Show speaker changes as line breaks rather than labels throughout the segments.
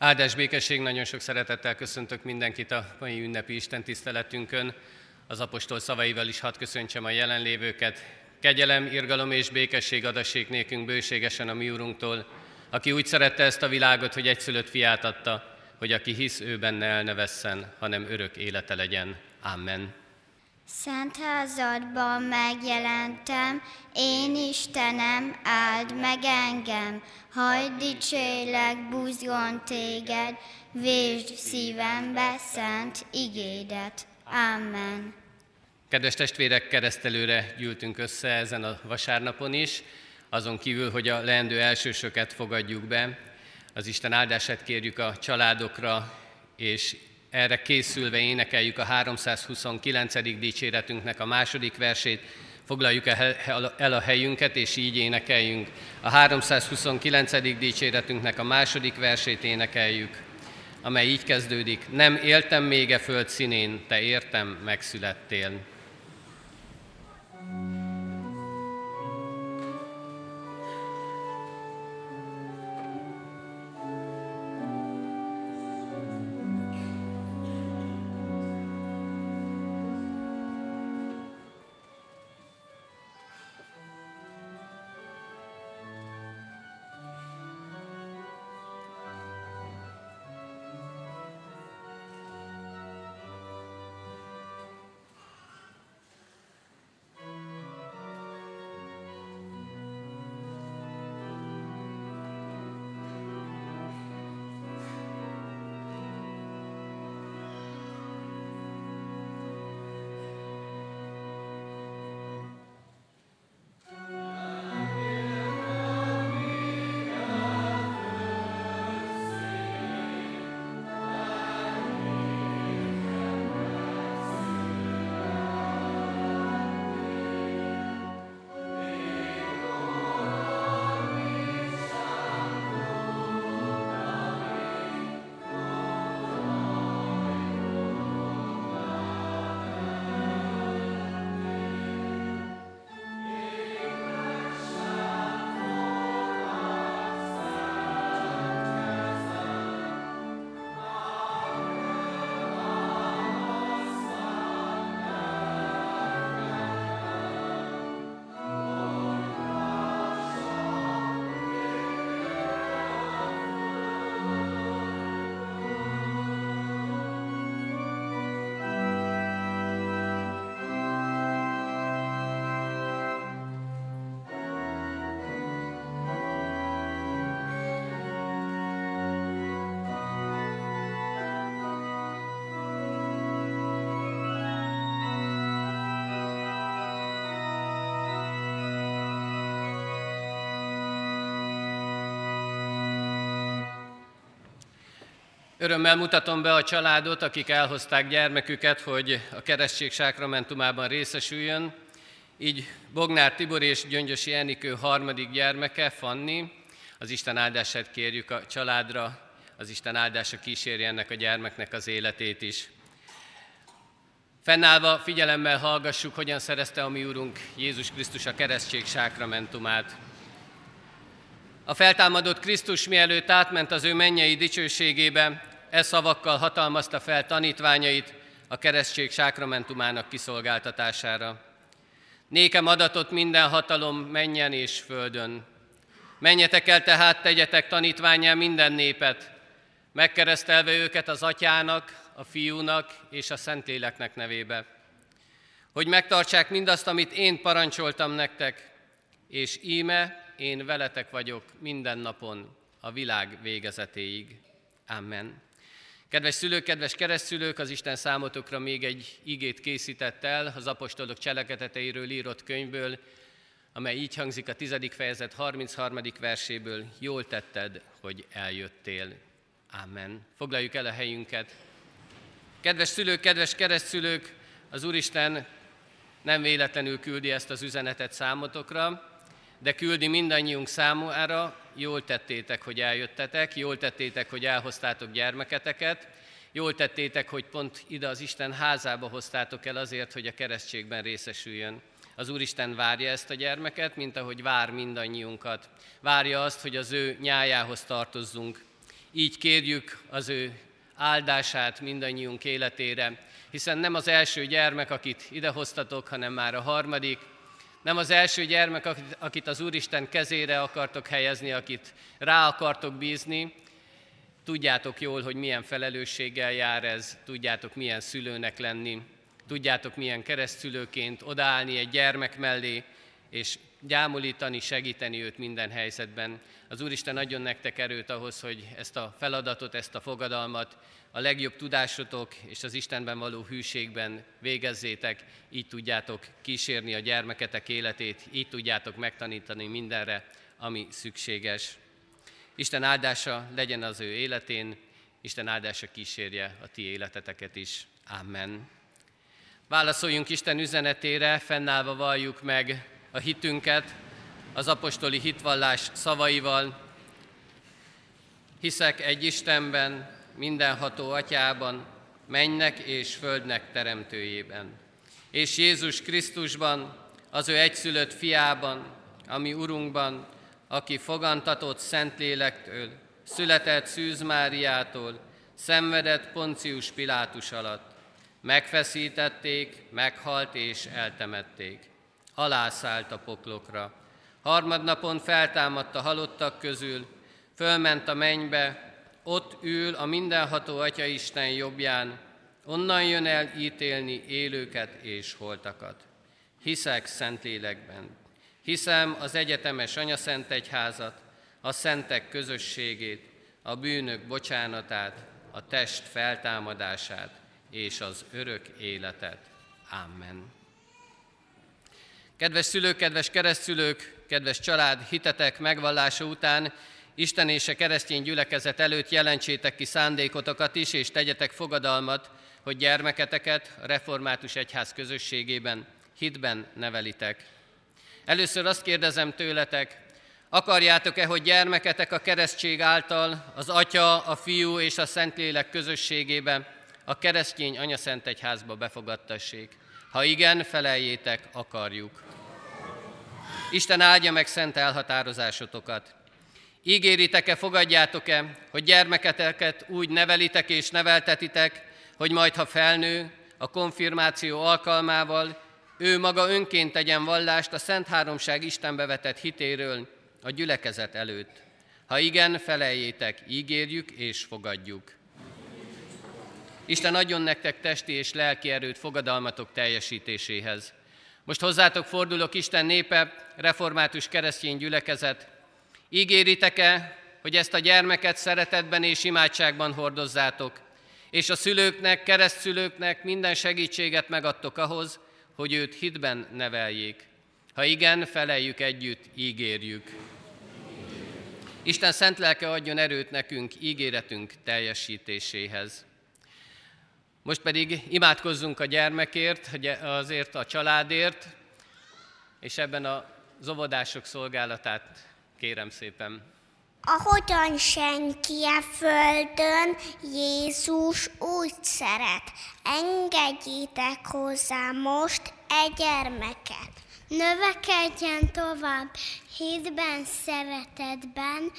Áldás békesség, nagyon sok szeretettel köszöntök mindenkit a mai ünnepi Isten tiszteletünkön. Az apostol szavaival is hadd köszöntsem a jelenlévőket. Kegyelem, irgalom és békesség adassék nékünk bőségesen a mi úrunktól, aki úgy szerette ezt a világot, hogy egyszülött fiát adta, hogy aki hisz, ő benne el ne vesszen, hanem örök élete legyen. Amen.
Szent házadban megjelentem, én Istenem, áld meg engem, hagyd dicsélek buzgon téged, vésd szívembe szent igédet. Amen.
Kedves testvérek, keresztelőre gyűltünk össze ezen a vasárnapon is, azon kívül, hogy a leendő elsősöket fogadjuk be, az Isten áldását kérjük a családokra, és erre készülve énekeljük a 329. dicséretünknek a második versét, foglaljuk el a helyünket, és így énekeljünk. A 329. dicséretünknek a második versét énekeljük, amely így kezdődik. Nem éltem még e föld színén, te értem, megszülettél. Örömmel mutatom be a családot, akik elhozták gyermeküket, hogy a keresztség sákramentumában részesüljön. Így Bognár Tibor és Gyöngyösi Enikő harmadik gyermeke, Fanni. Az Isten áldását kérjük a családra, az Isten áldása kíséri ennek a gyermeknek az életét is. Fennállva figyelemmel hallgassuk, hogyan szerezte a mi Úrunk Jézus Krisztus a keresztség sákramentumát. A feltámadott Krisztus mielőtt átment az ő mennyei dicsőségébe, e szavakkal hatalmazta fel tanítványait a keresztség sákramentumának kiszolgáltatására. Nékem adatot minden hatalom menjen és földön. Menjetek el tehát, tegyetek tanítványá minden népet, megkeresztelve őket az atyának, a fiúnak és a szentléleknek nevébe, hogy megtartsák mindazt, amit én parancsoltam nektek, és íme én veletek vagyok minden napon a világ végezetéig. Amen. Kedves szülők, kedves keresztszülők, az Isten számotokra még egy igét készített el az apostolok cselekedeteiről írott könyvből, amely így hangzik a 10. fejezet 33. verséből, jól tetted, hogy eljöttél. Amen. Foglaljuk el a helyünket. Kedves szülők, kedves keresztszülők, az Úristen nem véletlenül küldi ezt az üzenetet számotokra, de küldi mindannyiunk számára, jól tettétek, hogy eljöttetek, jól tettétek, hogy elhoztátok gyermeketeket, jól tettétek, hogy pont ide az Isten házába hoztátok el azért, hogy a keresztségben részesüljön. Az Úristen várja ezt a gyermeket, mint ahogy vár mindannyiunkat. Várja azt, hogy az ő nyájához tartozzunk. Így kérjük az ő áldását mindannyiunk életére, hiszen nem az első gyermek, akit idehoztatok, hanem már a harmadik, nem az első gyermek, akit az Úristen kezére akartok helyezni, akit rá akartok bízni. Tudjátok jól, hogy milyen felelősséggel jár ez, tudjátok milyen szülőnek lenni, tudjátok milyen keresztszülőként odaállni egy gyermek mellé, és gyámolítani, segíteni őt minden helyzetben. Az Úristen adjon nektek erőt ahhoz, hogy ezt a feladatot, ezt a fogadalmat a legjobb tudásotok és az Istenben való hűségben végezzétek, így tudjátok kísérni a gyermeketek életét, így tudjátok megtanítani mindenre, ami szükséges. Isten áldása legyen az ő életén, Isten áldása kísérje a ti életeteket is. Amen. Válaszoljunk Isten üzenetére, fennállva valljuk meg a hitünket az apostoli hitvallás szavaival. Hiszek egy Istenben, mindenható atyában, mennek és földnek teremtőjében, és Jézus Krisztusban, az ő egyszülött fiában, ami Urunkban, aki fogantatott Szentlélektől, született Szűz Máriától, szenvedett Poncius Pilátus alatt, megfeszítették, meghalt és eltemették. Alászállt a poklokra. Harmadnapon feltámadt a halottak közül, fölment a mennybe, ott ül a mindenható Atya Isten jobbján, onnan jön el ítélni élőket és holtakat. Hiszek Szentlélekben, hiszem az egyetemes Szent Egyházat, a szentek közösségét, a bűnök bocsánatát, a test feltámadását és az örök életet. Amen. Kedves szülők, kedves keresztszülők, kedves család, hitetek megvallása után Isten és a keresztény gyülekezet előtt jelentsétek ki szándékotokat is, és tegyetek fogadalmat, hogy gyermeketeket a református egyház közösségében, hitben nevelitek. Először azt kérdezem tőletek, akarjátok-e, hogy gyermeketek a keresztség által az Atya, a Fiú és a Szentlélek közösségébe, a keresztény anyaszent egyházba befogadtassék? Ha igen, feleljétek, akarjuk. Isten áldja meg szent elhatározásotokat. Ígéritek-e, fogadjátok-e, hogy gyermeketeket úgy nevelitek és neveltetitek, hogy majd, ha felnő, a konfirmáció alkalmával ő maga önként tegyen vallást a Szent Háromság Istenbe vetett hitéről a gyülekezet előtt. Ha igen, feleljétek, ígérjük és fogadjuk. Isten adjon nektek testi és lelki erőt fogadalmatok teljesítéséhez. Most hozzátok fordulok Isten népe, református keresztény gyülekezet, Ígéritek-e, hogy ezt a gyermeket szeretetben és imádságban hordozzátok, és a szülőknek, keresztszülőknek minden segítséget megadtok ahhoz, hogy őt hitben neveljék. Ha igen, feleljük együtt, ígérjük. Isten szent lelke adjon erőt nekünk ígéretünk teljesítéséhez. Most pedig imádkozzunk a gyermekért, azért a családért, és ebben a óvodások szolgálatát Kérem szépen.
Ahogyan senki a földön, Jézus úgy szeret. Engedjétek hozzá most egy gyermeket.
Növekedjen tovább hitben, szeretetben,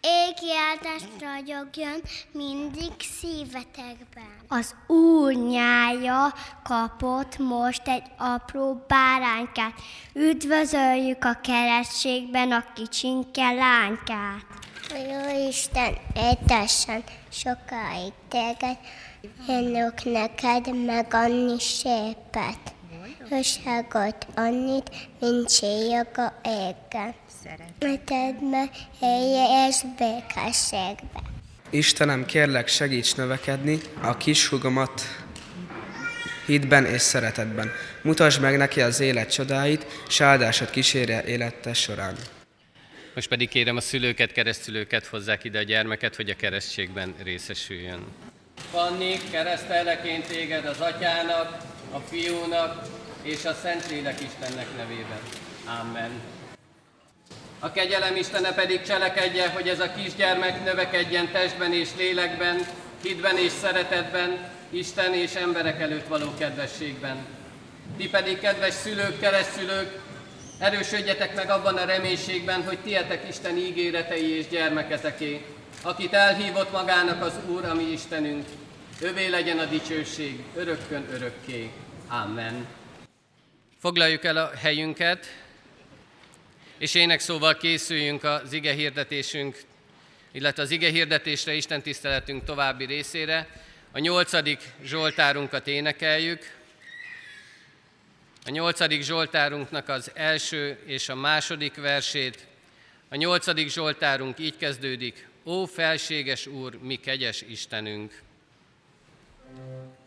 égi áldás ragyogjon mindig szívetekben.
Az Úr nyája kapott most egy apró báránykát. Üdvözöljük a keresztségben a kicsinke lánykát.
A jó Isten étessen sokáig téged, önök neked meg annyi szépet. Jóságot annyit, mint csillaga a égen. Szeretetbe élje és békességbe.
Istenem, kérlek segíts növekedni a kis hugomat hitben és szeretetben. Mutasd meg neki az élet csodáit, s áldásod kísérje élete során.
Most pedig kérem a szülőket, keresztülőket hozzák ide a gyermeket, hogy a keresztségben részesüljön. Fanni, keresztelleként téged az atyának, a fiúnak és a Szentlélek Istennek nevében. Amen. A kegyelem Istene pedig cselekedje, hogy ez a kisgyermek növekedjen testben és lélekben, hitben és szeretetben, Isten és emberek előtt való kedvességben. Ti pedig, kedves szülők, keresztülők, erősödjetek meg abban a reménységben, hogy tietek Isten ígéretei és gyermeketeké. akit elhívott magának az Úr, ami Istenünk, övé legyen a dicsőség örökkön örökké. Amen. Foglaljuk el a helyünket, és ének szóval készüljünk az ige hirdetésünk, illetve az ige hirdetésre, Isten tiszteletünk további részére. A nyolcadik Zsoltárunkat énekeljük. A nyolcadik Zsoltárunknak az első és a második versét. A nyolcadik Zsoltárunk így kezdődik. Ó felséges Úr, mi kegyes Istenünk! thank you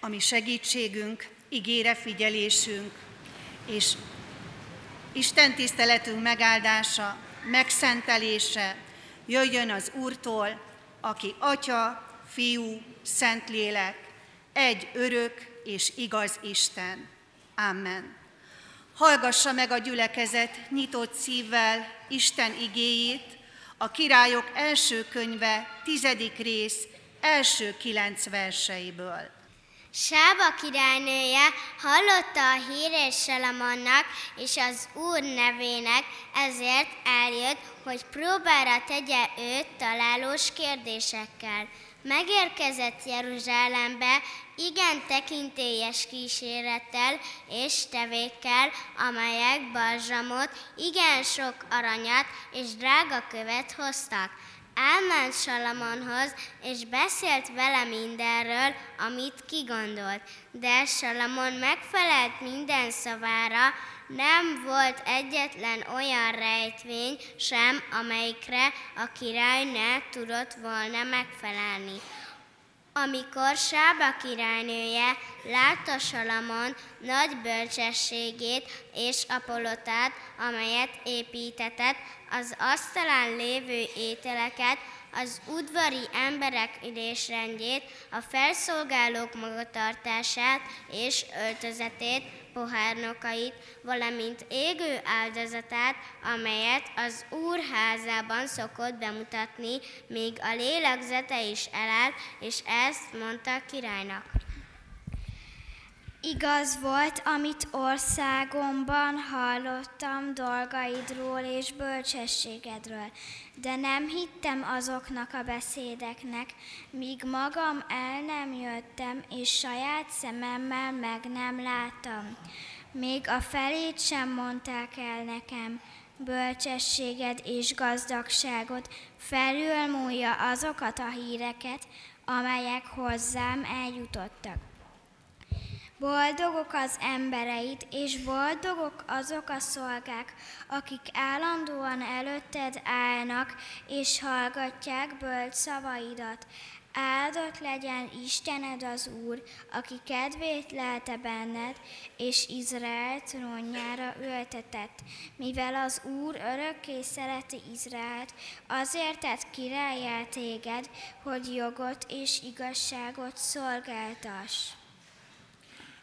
ami segítségünk, ígére figyelésünk, és Isten tiszteletünk megáldása, megszentelése jöjjön az Úrtól, aki Atya, Fiú, Szentlélek, egy örök és igaz Isten. Amen. Hallgassa meg a gyülekezet nyitott szívvel Isten igéjét, a királyok első könyve, tizedik rész, első kilenc verseiből.
Sába királynője hallotta a hírét Salamonnak és az Úr nevének, ezért eljött, hogy próbára tegye őt találós kérdésekkel. Megérkezett Jeruzsálembe igen tekintélyes kísérettel és tevékkel, amelyek balzsamot, igen sok aranyat és drága követ hoztak elment Salamonhoz, és beszélt vele mindenről, amit kigondolt. De Salamon megfelelt minden szavára, nem volt egyetlen olyan rejtvény sem, amelyikre a király ne tudott volna megfelelni. Amikor Sába királynője látta Salamon nagy bölcsességét és apolotát, amelyet építetett, az asztalán lévő ételeket, az udvari emberek ülésrendjét, a felszolgálók magatartását és öltözetét, pohárnokait, valamint égő áldozatát, amelyet az Úr házában szokott bemutatni, míg a lélegzete is elállt, és ezt mondta a királynak.
Igaz volt, amit országomban hallottam dolgaidról és bölcsességedről, de nem hittem azoknak a beszédeknek, míg magam el nem jöttem, és saját szememmel meg nem láttam. Még a felét sem mondták el nekem, bölcsességed és gazdagságod felülmúlja azokat a híreket, amelyek hozzám eljutottak. Boldogok az embereit, és boldogok azok a szolgák, akik állandóan előtted állnak, és hallgatják bölcs szavaidat. Áldott legyen Istened az Úr, aki kedvét lelte benned, és Izrael trónjára ültetett. Mivel az Úr örökké szereti Izraelt, azért tett királyá téged, hogy jogot és igazságot szolgáltass.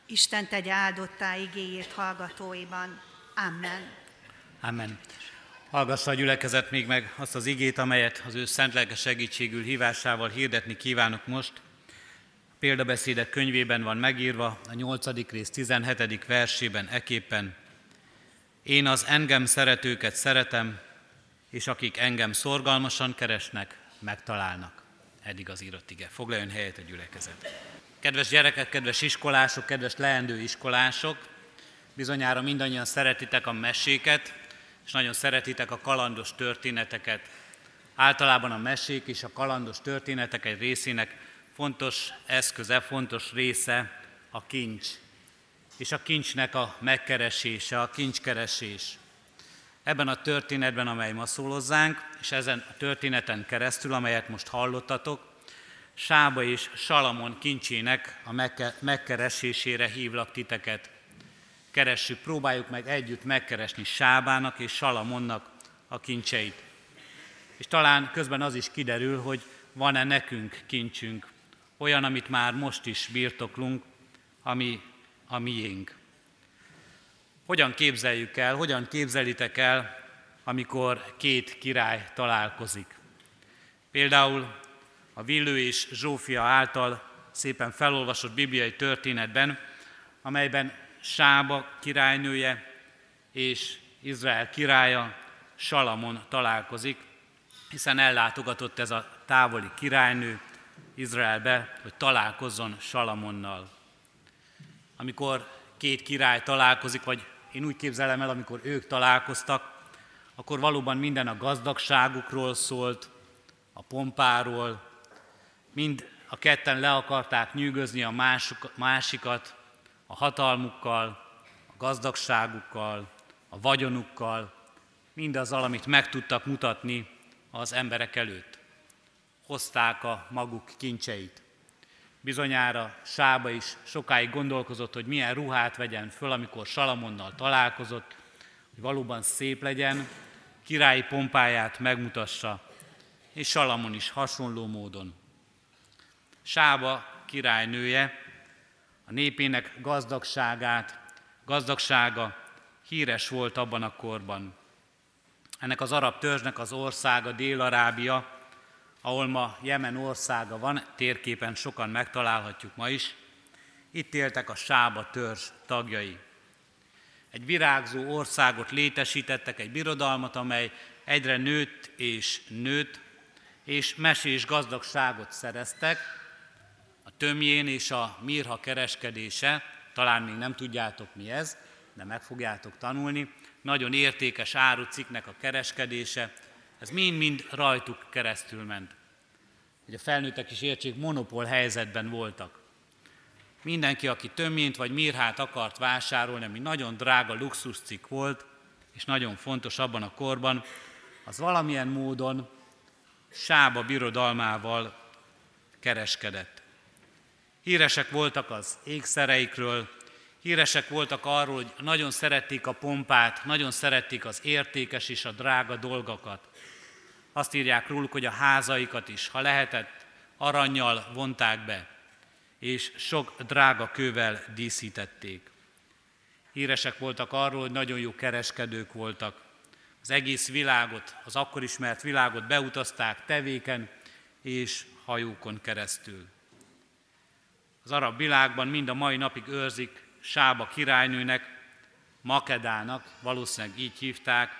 Isten tegye áldottá igéért hallgatóiban. Amen.
Amen. Hallgassa a gyülekezet még meg azt az igét, amelyet az ő szent lelke segítségül hívásával hirdetni kívánok most. A példabeszédek könyvében van megírva, a 8. rész 17. versében eképpen. Én az engem szeretőket szeretem, és akik engem szorgalmasan keresnek, megtalálnak. Eddig az írott ige. Foglaljon helyet a gyülekezet. Kedves gyerekek, kedves iskolások, kedves leendő iskolások, bizonyára mindannyian szeretitek a meséket, és nagyon szeretitek a kalandos történeteket. Általában a mesék és a kalandos történetek egy részének fontos eszköze, fontos része a kincs. És a kincsnek a megkeresése, a kincskeresés. Ebben a történetben, amely ma szól és ezen a történeten keresztül, amelyet most hallottatok, Sába és Salamon kincsének a megkeresésére hívlak titeket. Keressük, próbáljuk meg együtt megkeresni Sábának és Salamonnak a kincseit. És talán közben az is kiderül, hogy van-e nekünk kincsünk, olyan, amit már most is birtoklunk, ami a miénk. Hogyan képzeljük el, hogyan képzelitek el, amikor két király találkozik? Például a Villő és Zsófia által szépen felolvasott bibliai történetben, amelyben Sába királynője és Izrael királya Salamon találkozik, hiszen ellátogatott ez a távoli királynő Izraelbe, hogy találkozzon Salamonnal. Amikor két király találkozik, vagy én úgy képzelem el, amikor ők találkoztak, akkor valóban minden a gazdagságukról szólt, a pompáról, mind a ketten le akarták nyűgözni a másuk, másikat a hatalmukkal, a gazdagságukkal, a vagyonukkal, mindazzal, amit meg tudtak mutatni az emberek előtt. Hozták a maguk kincseit. Bizonyára Sába is sokáig gondolkozott, hogy milyen ruhát vegyen föl, amikor Salamonnal találkozott, hogy valóban szép legyen, királyi pompáját megmutassa, és Salamon is hasonló módon Sába királynője, a népének gazdagságát, gazdagsága híres volt abban a korban. Ennek az arab törzsnek az országa Dél-Arábia, ahol ma Jemen országa van, térképen sokan megtalálhatjuk ma is. Itt éltek a Sába törzs tagjai. Egy virágzó országot létesítettek, egy birodalmat, amely egyre nőtt és nőtt, és mesés gazdagságot szereztek, tömjén és a mirha kereskedése, talán még nem tudjátok mi ez, de meg fogjátok tanulni, nagyon értékes áruciknek a kereskedése, ez mind-mind rajtuk keresztül ment. Hogy a felnőttek is értsék, monopól helyzetben voltak. Mindenki, aki tömjént vagy mirhát akart vásárolni, ami nagyon drága luxuscikk volt, és nagyon fontos abban a korban, az valamilyen módon Sába birodalmával kereskedett. Híresek voltak az ékszereikről, híresek voltak arról, hogy nagyon szerették a pompát, nagyon szerették az értékes és a drága dolgokat. Azt írják róluk, hogy a házaikat is, ha lehetett, aranyjal vonták be, és sok drága kővel díszítették. Híresek voltak arról, hogy nagyon jó kereskedők voltak. Az egész világot, az akkor ismert világot beutazták tevéken és hajókon keresztül az arab világban mind a mai napig őrzik Sába királynőnek, Makedának, valószínűleg így hívták,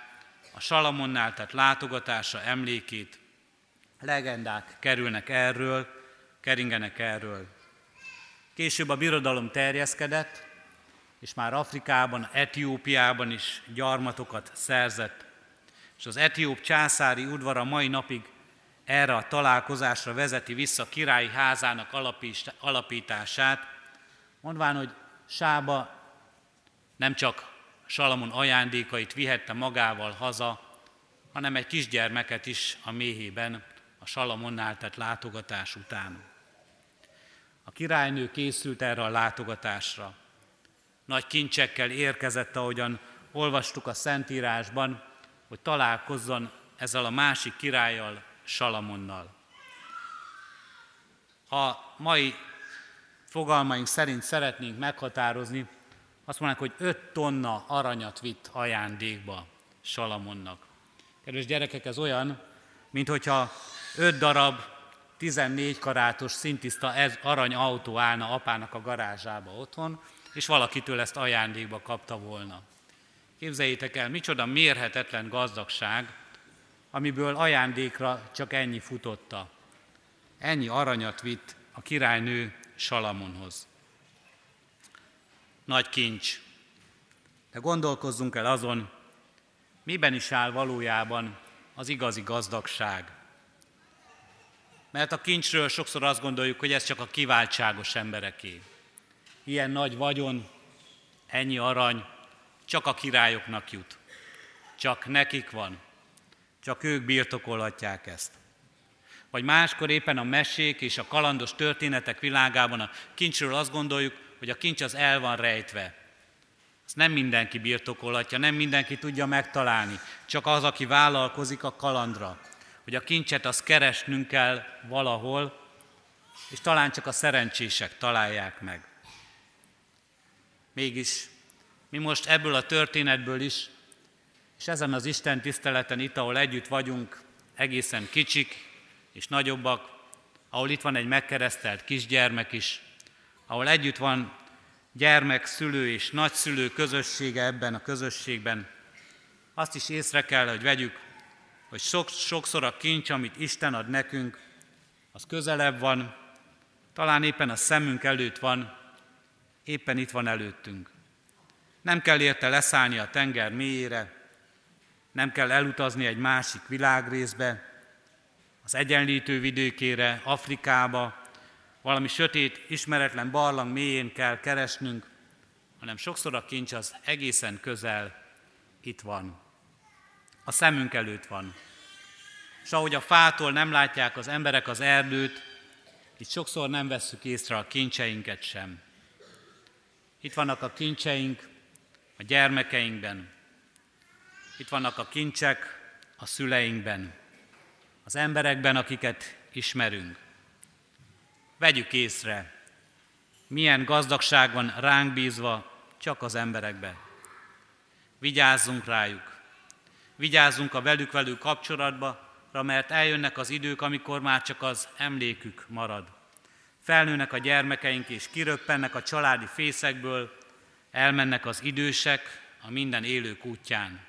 a Salamonnál tett látogatása emlékét. Legendák kerülnek erről, keringenek erről. Később a birodalom terjeszkedett, és már Afrikában, Etiópiában is gyarmatokat szerzett. És az etióp császári udvara mai napig erre a találkozásra vezeti vissza királyi házának alapítását, mondván, hogy Sába nem csak Salamon ajándékait vihette magával haza, hanem egy kisgyermeket is a méhében a Salamonnál tett látogatás után. A királynő készült erre a látogatásra. Nagy kincsekkel érkezett, ahogyan olvastuk a Szentírásban, hogy találkozzon ezzel a másik királlyal, Salamonnal. Ha mai fogalmaink szerint szeretnénk meghatározni, azt mondják, hogy 5 tonna aranyat vitt ajándékba Salamonnak. Kedves gyerekek, ez olyan, mint hogyha 5 darab 14 karátos szintiszta aranyautó állna apának a garázsába otthon, és valakitől ezt ajándékba kapta volna. Képzeljétek el, micsoda mérhetetlen gazdagság, amiből ajándékra csak ennyi futotta. Ennyi aranyat vitt a királynő Salamonhoz. Nagy kincs. De gondolkozzunk el azon, miben is áll valójában az igazi gazdagság. Mert a kincsről sokszor azt gondoljuk, hogy ez csak a kiváltságos embereké. Ilyen nagy vagyon, ennyi arany, csak a királyoknak jut. Csak nekik van. Csak ők birtokolhatják ezt. Vagy máskor éppen a mesék és a kalandos történetek világában a kincsről azt gondoljuk, hogy a kincs az el van rejtve. Ezt nem mindenki birtokolhatja, nem mindenki tudja megtalálni, csak az, aki vállalkozik a kalandra. Hogy a kincset azt keresnünk kell valahol, és talán csak a szerencsések találják meg. Mégis mi most ebből a történetből is, és ezen az Isten tiszteleten itt, ahol együtt vagyunk, egészen kicsik és nagyobbak, ahol itt van egy megkeresztelt kisgyermek is, ahol együtt van gyermek, szülő és nagyszülő közössége ebben a közösségben, azt is észre kell, hogy vegyük, hogy sok, sokszor a kincs, amit Isten ad nekünk, az közelebb van, talán éppen a szemünk előtt van, éppen itt van előttünk. Nem kell érte leszállni a tenger mélyére, nem kell elutazni egy másik világrészbe, az egyenlítő vidékére, Afrikába, valami sötét, ismeretlen barlang mélyén kell keresnünk, hanem sokszor a kincs az egészen közel itt van. A szemünk előtt van. És ahogy a fától nem látják az emberek az erdőt, itt sokszor nem vesszük észre a kincseinket sem. Itt vannak a kincseink a gyermekeinkben. Itt vannak a kincsek a szüleinkben, az emberekben, akiket ismerünk. Vegyük észre, milyen gazdagság van ránk bízva csak az emberekbe. Vigyázzunk rájuk. Vigyázzunk a velük velük kapcsolatba, mert eljönnek az idők, amikor már csak az emlékük marad. Felnőnek a gyermekeink és kiröppennek a családi fészekből, elmennek az idősek a minden élők útján.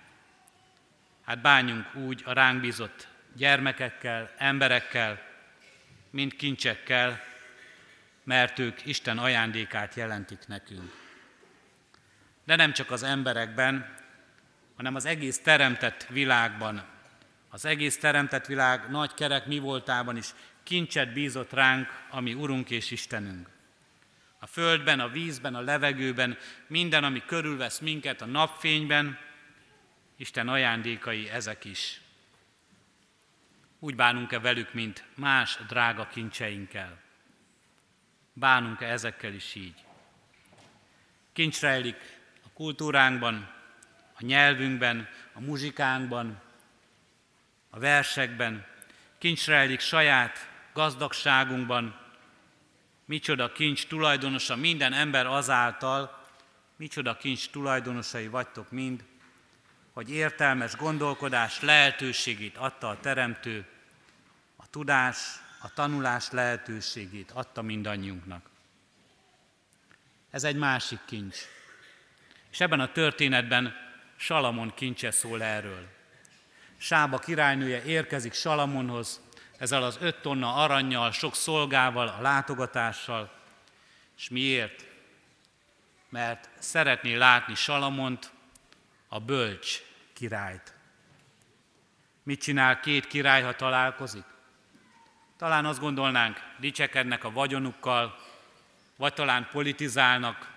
Hát bánjunk úgy a ránk bízott gyermekekkel, emberekkel, mint kincsekkel, mert ők Isten ajándékát jelentik nekünk. De nem csak az emberekben, hanem az egész teremtett világban, az egész teremtett világ nagy kerek mi voltában is kincset bízott ránk, ami Urunk és Istenünk. A földben, a vízben, a levegőben, minden, ami körülvesz minket a napfényben, Isten ajándékai ezek is. Úgy bánunk-e velük, mint más drága kincseinkkel? Bánunk-e ezekkel is így? Kincs rejlik a kultúránkban, a nyelvünkben, a muzsikánkban, a versekben, kincs rejlik saját gazdagságunkban, micsoda kincs tulajdonosa minden ember azáltal, micsoda kincs tulajdonosai vagytok mind, hogy értelmes gondolkodás lehetőségét adta a Teremtő, a tudás, a tanulás lehetőségét adta mindannyiunknak. Ez egy másik kincs. És ebben a történetben Salamon kincse szól erről. Sába királynője érkezik Salamonhoz, ezzel az öt tonna aranyjal, sok szolgával, a látogatással. És miért? Mert szeretné látni Salamont, a bölcs királyt. Mit csinál két király, ha találkozik? Talán azt gondolnánk, dicsekednek a vagyonukkal, vagy talán politizálnak,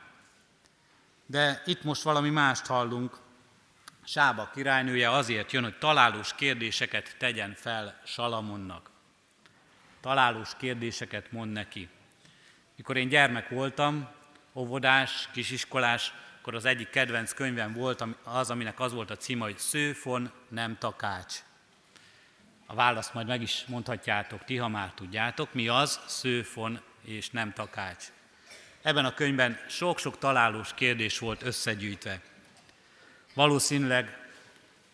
de itt most valami mást hallunk. Sába királynője azért jön, hogy találós kérdéseket tegyen fel Salamonnak. Találós kérdéseket mond neki. Mikor én gyermek voltam, óvodás, kisiskolás, akkor az egyik kedvenc könyvem volt az, aminek az volt a címe, hogy Szőfon nem takács. A választ majd meg is mondhatjátok ti, ha már tudjátok, mi az szőfon és nem takács. Ebben a könyvben sok-sok találós kérdés volt összegyűjtve. Valószínűleg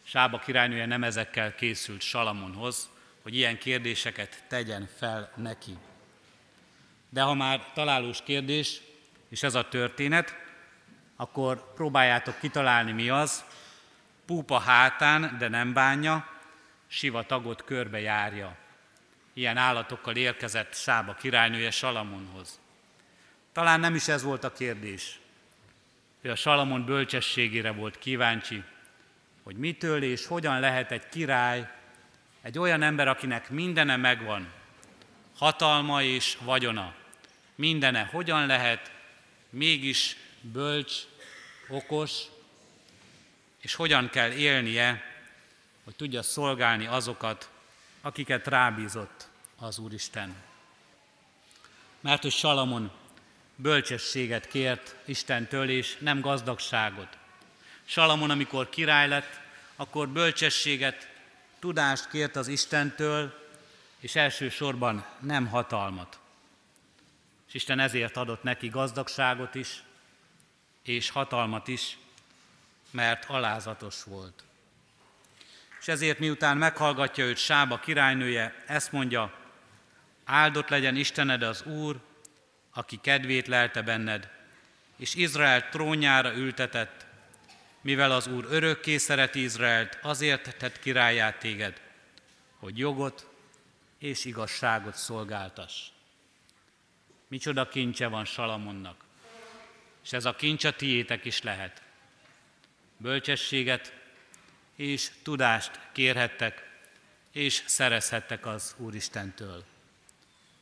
Sába királynője nem ezekkel készült Salamonhoz, hogy ilyen kérdéseket tegyen fel neki. De ha már találós kérdés, és ez a történet, akkor próbáljátok kitalálni, mi az. Púpa hátán, de nem bánja, sivatagot körbe járja. Ilyen állatokkal érkezett Sába királynője Salamonhoz. Talán nem is ez volt a kérdés. Ő a Salamon bölcsességére volt kíváncsi, hogy mitől és hogyan lehet egy király, egy olyan ember, akinek mindene megvan, hatalma és vagyona, mindene, hogyan lehet mégis bölcs, okos, és hogyan kell élnie, hogy tudja szolgálni azokat, akiket rábízott az Úristen. Mert hogy Salamon bölcsességet kért Istentől, és nem gazdagságot. Salamon, amikor király lett, akkor bölcsességet, tudást kért az Istentől, és elsősorban nem hatalmat. És Isten ezért adott neki gazdagságot is, és hatalmat is, mert alázatos volt. És ezért miután meghallgatja őt Sába királynője, ezt mondja, áldott legyen Istened az Úr, aki kedvét lelte benned, és Izrael trónjára ültetett, mivel az Úr örökké szereti Izraelt, azért tett királyát téged, hogy jogot és igazságot szolgáltass. Micsoda kincse van Salamonnak, és ez a kincs a tiétek is lehet. Bölcsességet és tudást kérhettek, és szerezhettek az Úristentől.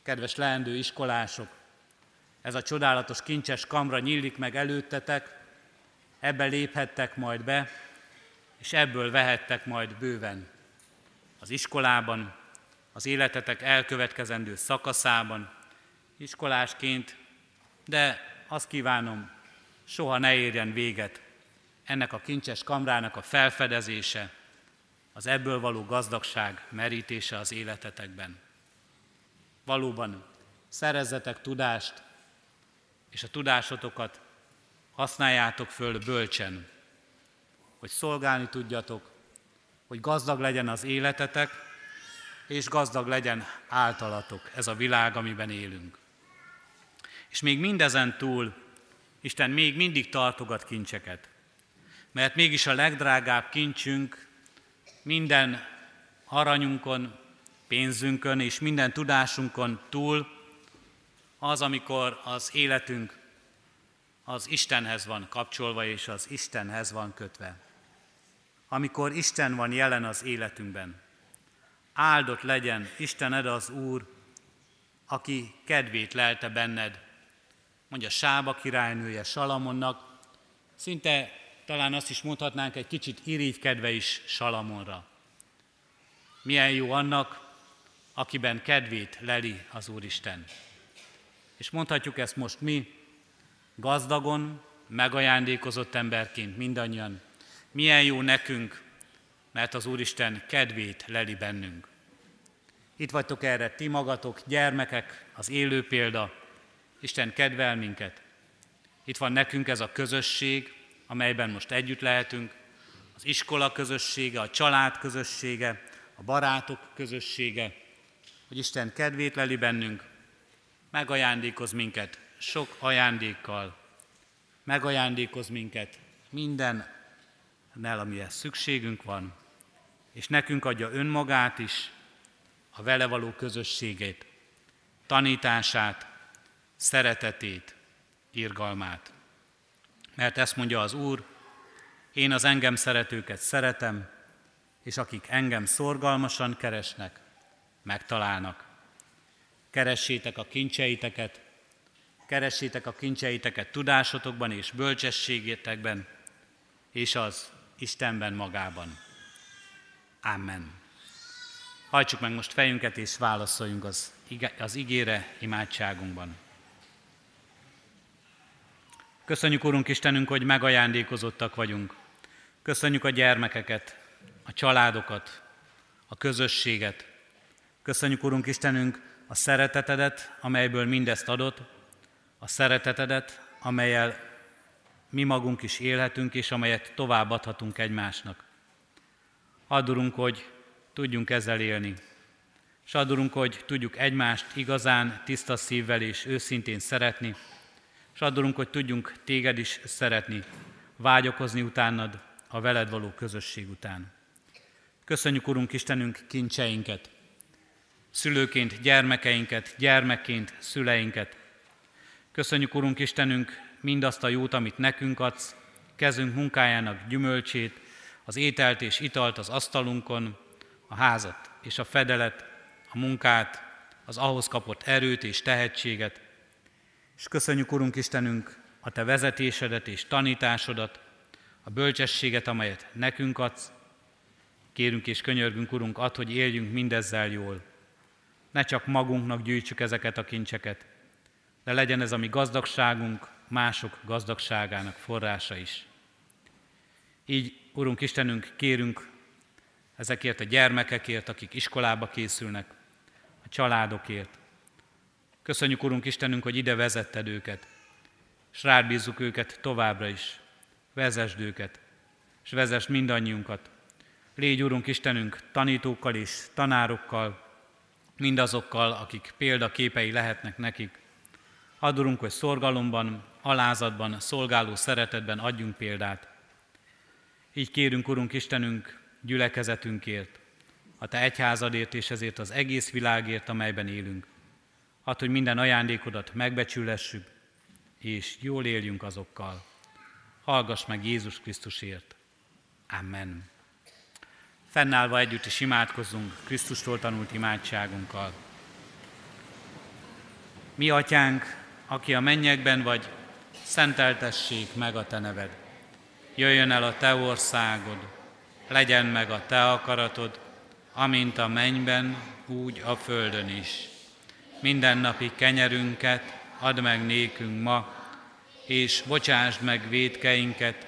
Kedves leendő iskolások, ez a csodálatos kincses kamra nyílik meg előttetek, ebbe léphettek majd be, és ebből vehettek majd bőven. Az iskolában, az életetek elkövetkezendő szakaszában, iskolásként, de azt kívánom, soha ne érjen véget ennek a kincses kamrának a felfedezése, az ebből való gazdagság merítése az életetekben. Valóban szerezzetek tudást, és a tudásotokat használjátok föl bölcsen, hogy szolgálni tudjatok, hogy gazdag legyen az életetek, és gazdag legyen általatok ez a világ, amiben élünk. És még mindezen túl Isten még mindig tartogat kincseket mert mégis a legdrágább kincsünk minden aranyunkon, pénzünkön és minden tudásunkon túl az, amikor az életünk az Istenhez van kapcsolva és az Istenhez van kötve. Amikor Isten van jelen az életünkben. Áldott legyen Istened az Úr, aki kedvét lelte benned, mondja Sába királynője Salamonnak, szinte talán azt is mondhatnánk egy kicsit irigykedve is Salamonra. Milyen jó annak, akiben kedvét leli az Úristen. És mondhatjuk ezt most mi, gazdagon, megajándékozott emberként mindannyian. Milyen jó nekünk, mert az Úristen kedvét leli bennünk. Itt vagytok erre ti magatok, gyermekek, az élő példa, Isten kedvel minket. Itt van nekünk ez a közösség, amelyben most együtt lehetünk, az iskola közössége, a család közössége, a barátok közössége, hogy Isten kedvét leli bennünk, megajándékoz minket sok ajándékkal, megajándékoz minket minden nel, amihez szükségünk van, és nekünk adja önmagát is, a vele való közösségét, tanítását, szeretetét, irgalmát. Mert ezt mondja az Úr, én az engem szeretőket szeretem, és akik engem szorgalmasan keresnek, megtalálnak. Keressétek a kincseiteket, keressétek a kincseiteket tudásotokban és bölcsességétekben, és az Istenben magában. Amen. Hajtsuk meg most fejünket, és válaszoljunk az, az igére imádságunkban. Köszönjük, Urunk Istenünk, hogy megajándékozottak vagyunk. Köszönjük a gyermekeket, a családokat, a közösséget. Köszönjük, Urunk Istenünk, a szeretetedet, amelyből mindezt adott, a szeretetedet, amelyel mi magunk is élhetünk, és amelyet továbbadhatunk egymásnak. Adurunk, hogy tudjunk ezzel élni. És adurunk, hogy tudjuk egymást igazán, tiszta szívvel és őszintén szeretni, és adurunk, hogy tudjunk téged is szeretni, vágyakozni utánad, a veled való közösség után. Köszönjük, Urunk Istenünk, kincseinket, szülőként gyermekeinket, gyermekként szüleinket. Köszönjük, Urunk Istenünk, mindazt a jót, amit nekünk adsz, kezünk munkájának gyümölcsét, az ételt és italt az asztalunkon, a házat és a fedelet, a munkát, az ahhoz kapott erőt és tehetséget. És köszönjük, Urunk Istenünk, a Te vezetésedet és tanításodat, a bölcsességet, amelyet nekünk adsz. Kérünk és könyörgünk, Urunk, ad, hogy éljünk mindezzel jól. Ne csak magunknak gyűjtsük ezeket a kincseket, de legyen ez a mi gazdagságunk, mások gazdagságának forrása is. Így, Urunk Istenünk, kérünk ezekért a gyermekekért, akik iskolába készülnek, a családokért. Köszönjük, Urunk Istenünk, hogy ide vezetted őket, és rád őket továbbra is. Vezesd őket, és vezesd mindannyiunkat. Légy, Urunk Istenünk, tanítókkal és tanárokkal, mindazokkal, akik példaképei lehetnek nekik. Adurunk, hogy szorgalomban, alázatban, szolgáló szeretetben adjunk példát. Így kérünk, Urunk Istenünk, gyülekezetünkért, a Te egyházadért és ezért az egész világért, amelyben élünk. Add, hogy minden ajándékodat megbecsülessük, és jól éljünk azokkal. Hallgass meg Jézus Krisztusért. Amen. Fennállva együtt is imádkozzunk Krisztustól tanult imádságunkkal. Mi atyánk, aki a mennyekben vagy, szenteltessék meg a te neved. Jöjjön el a te országod, legyen meg a te akaratod, amint a mennyben, úgy a földön is. Mindennapi kenyerünket add meg nékünk ma, és bocsásd meg védkeinket,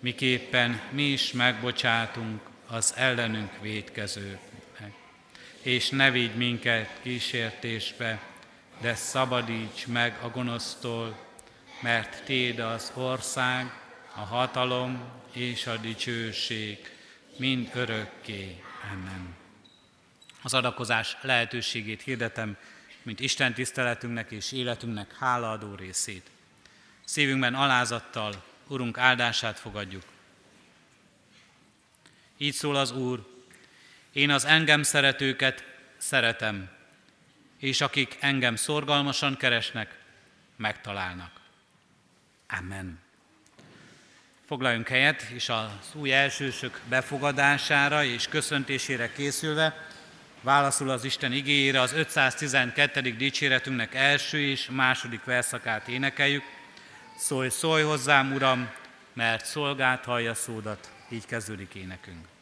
miképpen mi is megbocsátunk az ellenünk védkezőknek. És ne vigy minket kísértésbe, de szabadíts meg a gonosztól, mert Téd az ország, a hatalom és a dicsőség, mind örökké. Amen. Az adakozás lehetőségét hirdetem, mint Isten tiszteletünknek és életünknek hálaadó részét. Szívünkben alázattal Urunk áldását fogadjuk. Így szól az Úr, én az engem szeretőket szeretem, és akik engem szorgalmasan keresnek, megtalálnak. Amen. Foglaljunk helyet, és az új elsősök befogadására és köszöntésére készülve válaszul az Isten igényére az 512. dicséretünknek első és második verszakát énekeljük. Szólj, szólj hozzám, Uram, mert szolgát hallja szódat. Így kezdődik énekünk.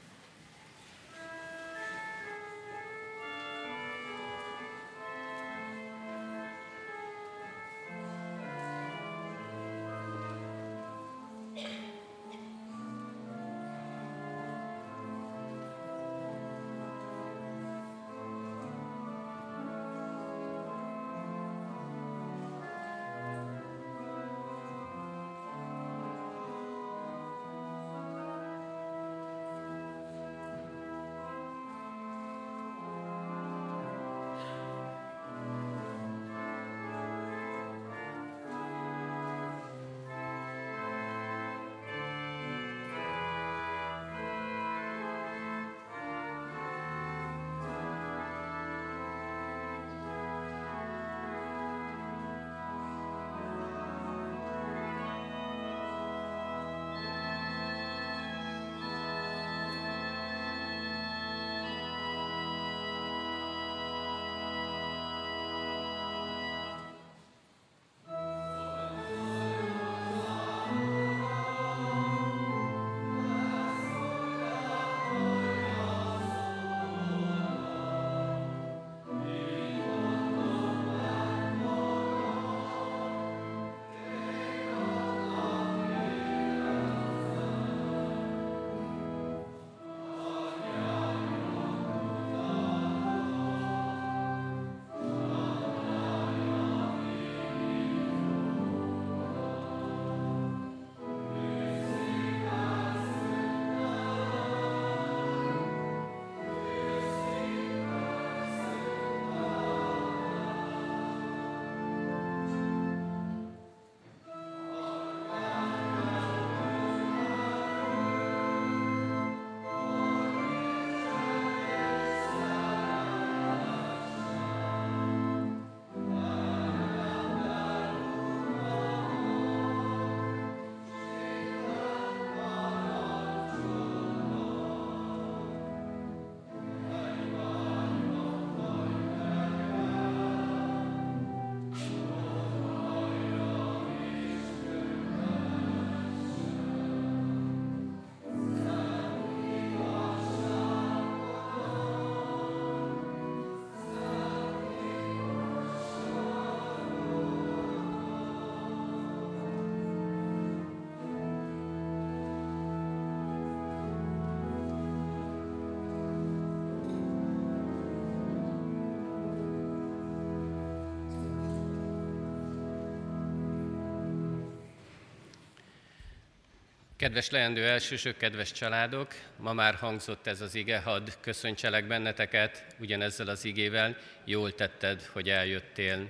Kedves leendő elsősök, kedves családok, ma már hangzott ez az ige, hadd köszöntselek benneteket ugyanezzel az igével, jól tetted, hogy eljöttél.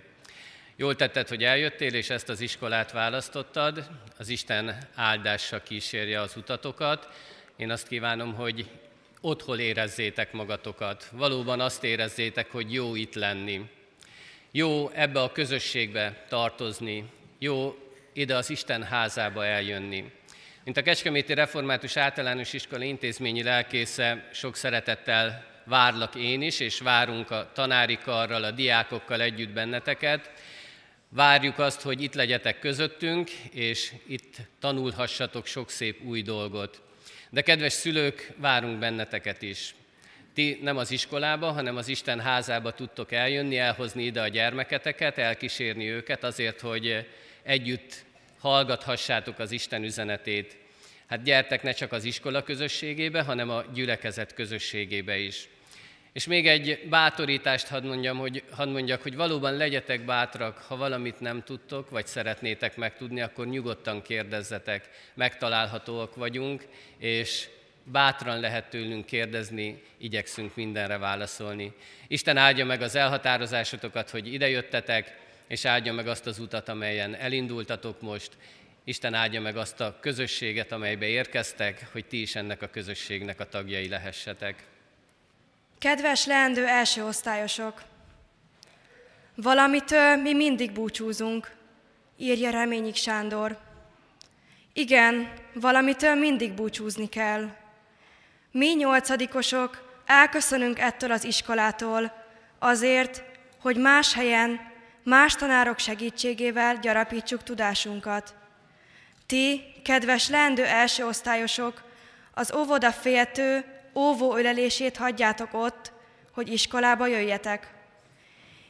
Jól tetted, hogy eljöttél, és ezt az iskolát választottad. Az Isten áldása kísérje az utatokat. Én azt kívánom, hogy otthon érezzétek magatokat. Valóban azt érezzétek, hogy jó itt lenni. Jó ebbe a közösségbe tartozni. Jó ide az Isten házába eljönni. Mint a Kecskeméti Református Általános Iskola intézményi lelkésze, sok szeretettel várlak én is, és várunk a tanári karral, a diákokkal együtt benneteket. Várjuk azt, hogy itt legyetek közöttünk, és itt tanulhassatok sok szép új dolgot. De kedves szülők, várunk benneteket is. Ti nem az iskolába, hanem az Isten házába tudtok eljönni, elhozni ide a gyermeketeket, elkísérni őket azért, hogy együtt hallgathassátok az Isten üzenetét. Hát gyertek ne csak az iskola közösségébe, hanem a gyülekezet közösségébe is. És még egy bátorítást hadd, mondjam, hogy, hadd mondjak, hogy valóban legyetek bátrak, ha valamit nem tudtok, vagy szeretnétek megtudni, akkor nyugodtan kérdezzetek, megtalálhatóak vagyunk, és bátran lehet tőlünk kérdezni, igyekszünk mindenre válaszolni. Isten áldja meg az elhatározásotokat, hogy idejöttetek, és áldja meg azt az utat, amelyen elindultatok most. Isten áldja meg azt a közösséget, amelybe érkeztek, hogy ti is ennek a közösségnek a tagjai lehessetek.
Kedves leendő első osztályosok! Valamitől mi mindig búcsúzunk, írja Reményik Sándor. Igen, valamitől mindig búcsúzni kell. Mi nyolcadikosok elköszönünk ettől az iskolától azért, hogy más helyen, más tanárok segítségével gyarapítsuk tudásunkat. Ti, kedves leendő első osztályosok, az óvoda féltő, óvó ölelését hagyjátok ott, hogy iskolába jöjjetek.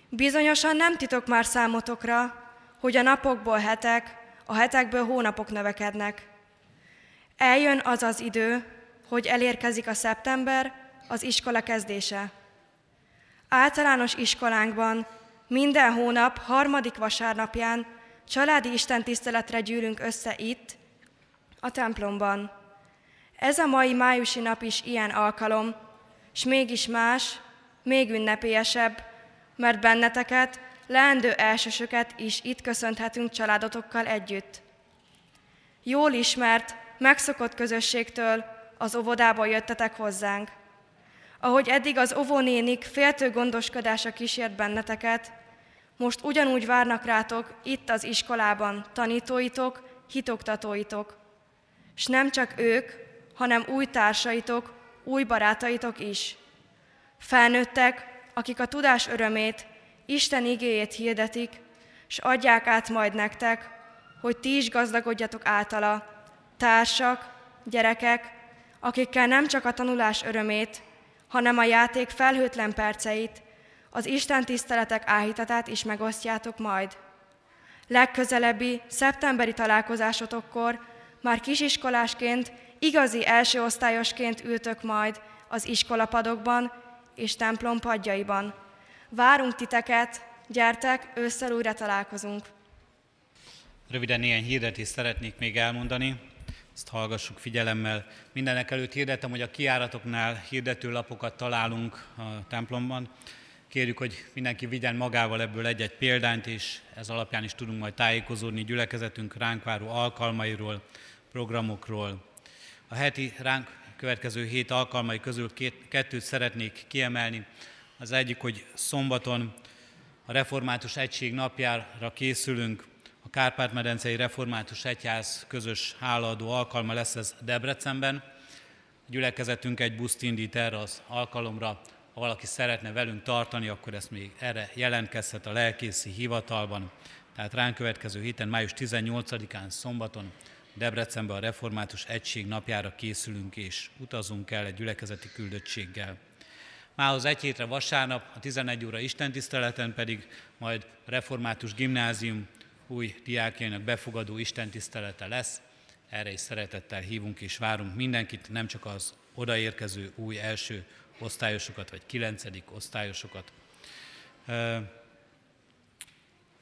Bizonyosan nem titok már számotokra, hogy a napokból hetek, a hetekből hónapok növekednek. Eljön az az idő, hogy elérkezik a szeptember, az iskola kezdése. Általános iskolánkban minden hónap harmadik vasárnapján családi istentiszteletre gyűlünk össze itt, a templomban. Ez a mai májusi nap is ilyen alkalom, s mégis más, még ünnepélyesebb, mert benneteket, leendő elsősöket is itt köszönhetünk családotokkal együtt. Jól ismert, megszokott közösségtől az óvodába jöttetek hozzánk. Ahogy eddig az óvónénik féltő gondoskodása kísért benneteket, most ugyanúgy várnak rátok itt az iskolában tanítóitok, hitoktatóitok. És nem csak ők, hanem új társaitok, új barátaitok is. Felnőttek, akik a tudás örömét, Isten igéjét hirdetik, és adják át majd nektek, hogy ti is gazdagodjatok általa, társak, gyerekek, akikkel nem csak a tanulás örömét, hanem a játék felhőtlen perceit, az Isten tiszteletek áhítatát is megosztjátok majd. Legközelebbi szeptemberi találkozásotokkor már kisiskolásként, igazi első osztályosként ültök majd az iskolapadokban és templom padjaiban. Várunk titeket, gyertek, ősszel újra találkozunk.
Röviden néhány hirdetést szeretnék még elmondani, ezt hallgassuk figyelemmel. Mindenek előtt hirdetem, hogy a kiáratoknál hirdetőlapokat találunk a templomban. Kérjük, hogy mindenki vigyen magával ebből egy-egy példányt, és ez alapján is tudunk majd tájékozódni gyülekezetünk ránk váró alkalmairól, programokról. A heti ránk következő hét alkalmai közül két, kettőt szeretnék kiemelni. Az egyik, hogy szombaton a Református Egység napjára készülünk, Kárpát-medencei Református Egyház közös hálaadó alkalma lesz ez Debrecenben. A gyülekezetünk egy buszt indít erre az alkalomra, ha valaki szeretne velünk tartani, akkor ezt még erre jelentkezhet a lelkészi hivatalban. Tehát ránk következő héten, május 18-án szombaton Debrecenbe a Református Egység napjára készülünk és utazunk el egy gyülekezeti küldöttséggel. Mához egy hétre vasárnap, a 11 óra istentiszteleten pedig majd Református Gimnázium új diákjainak befogadó istentisztelete lesz. Erre is szeretettel hívunk és várunk mindenkit, nem csak az odaérkező új első osztályosokat, vagy kilencedik osztályosokat.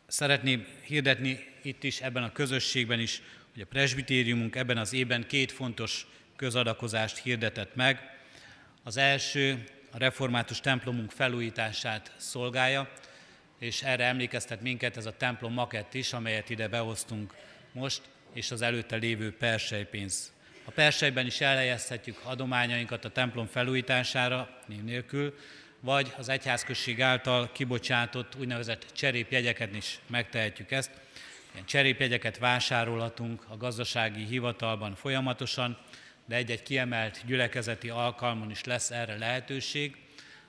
Szeretném hirdetni itt is, ebben a közösségben is, hogy a presbitériumunk ebben az évben két fontos közadakozást hirdetett meg. Az első a református templomunk felújítását szolgálja, és erre emlékeztet minket ez a templom makett is, amelyet ide behoztunk most, és az előtte lévő persejpénz. A persejben is elhelyezhetjük adományainkat a templom felújítására, név nélkül, vagy az egyházközség által kibocsátott úgynevezett cserépjegyeket is megtehetjük ezt. Ilyen cserépjegyeket vásárolhatunk a gazdasági hivatalban folyamatosan, de egy-egy kiemelt gyülekezeti alkalmon is lesz erre lehetőség.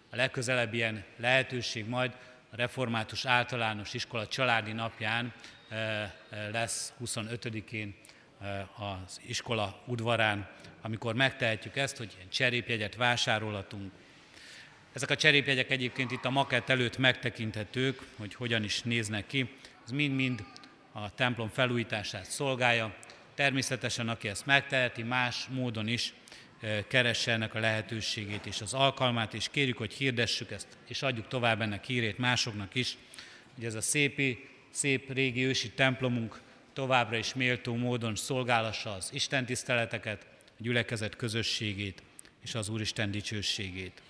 A legközelebb ilyen lehetőség majd a Református Általános Iskola családi napján eh, eh, lesz 25-én eh, az iskola udvarán, amikor megtehetjük ezt, hogy ilyen cserépjegyet vásárolhatunk. Ezek a cserépjegyek egyébként itt a makett előtt megtekinthetők, hogy hogyan is néznek ki. Ez mind-mind a templom felújítását szolgálja. Természetesen, aki ezt megteheti, más módon is keresse ennek a lehetőségét és az alkalmát, és kérjük, hogy hirdessük ezt, és adjuk tovább ennek hírét másoknak is, hogy ez a szépi, szép régi ősi templomunk továbbra is méltó módon szolgálassa az Isten tiszteleteket, a gyülekezet közösségét és az Úristen dicsőségét.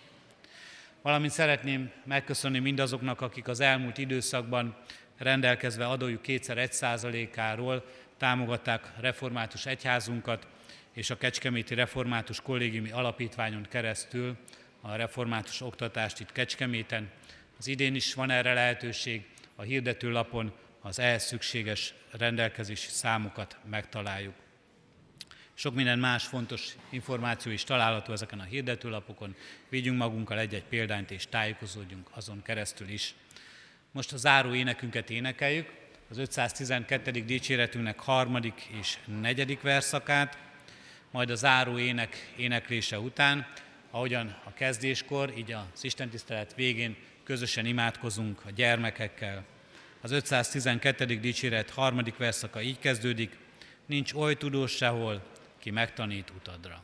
Valamint szeretném megköszönni mindazoknak, akik az elmúlt időszakban rendelkezve adójuk kétszer egy százalékáról támogatták református egyházunkat, és a Kecskeméti Református Kollégiumi Alapítványon keresztül a református oktatást itt Kecskeméten. Az idén is van erre lehetőség, a hirdetőlapon az ehhez szükséges rendelkezési számokat megtaláljuk. Sok minden más fontos információ is található ezeken a hirdetőlapokon. Vigyünk magunkkal egy-egy példányt és tájékozódjunk azon keresztül is. Most a záró énekünket énekeljük, az 512. dicséretünknek harmadik és negyedik verszakát, majd a záró ének éneklése után, ahogyan a kezdéskor, így az Istentisztelet végén közösen imádkozunk a gyermekekkel. Az 512. dicséret harmadik verszaka így kezdődik, nincs oly tudós sehol, ki megtanít utadra.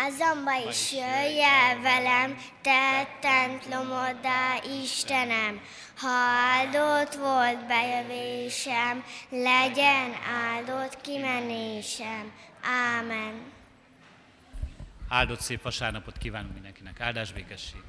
Házamba is jöjj el velem, te templomoddá, Istenem. Ha áldott volt bejövésem, legyen áldott kimenésem. Ámen.
Áldott szép vasárnapot kívánunk mindenkinek. Áldás békesség!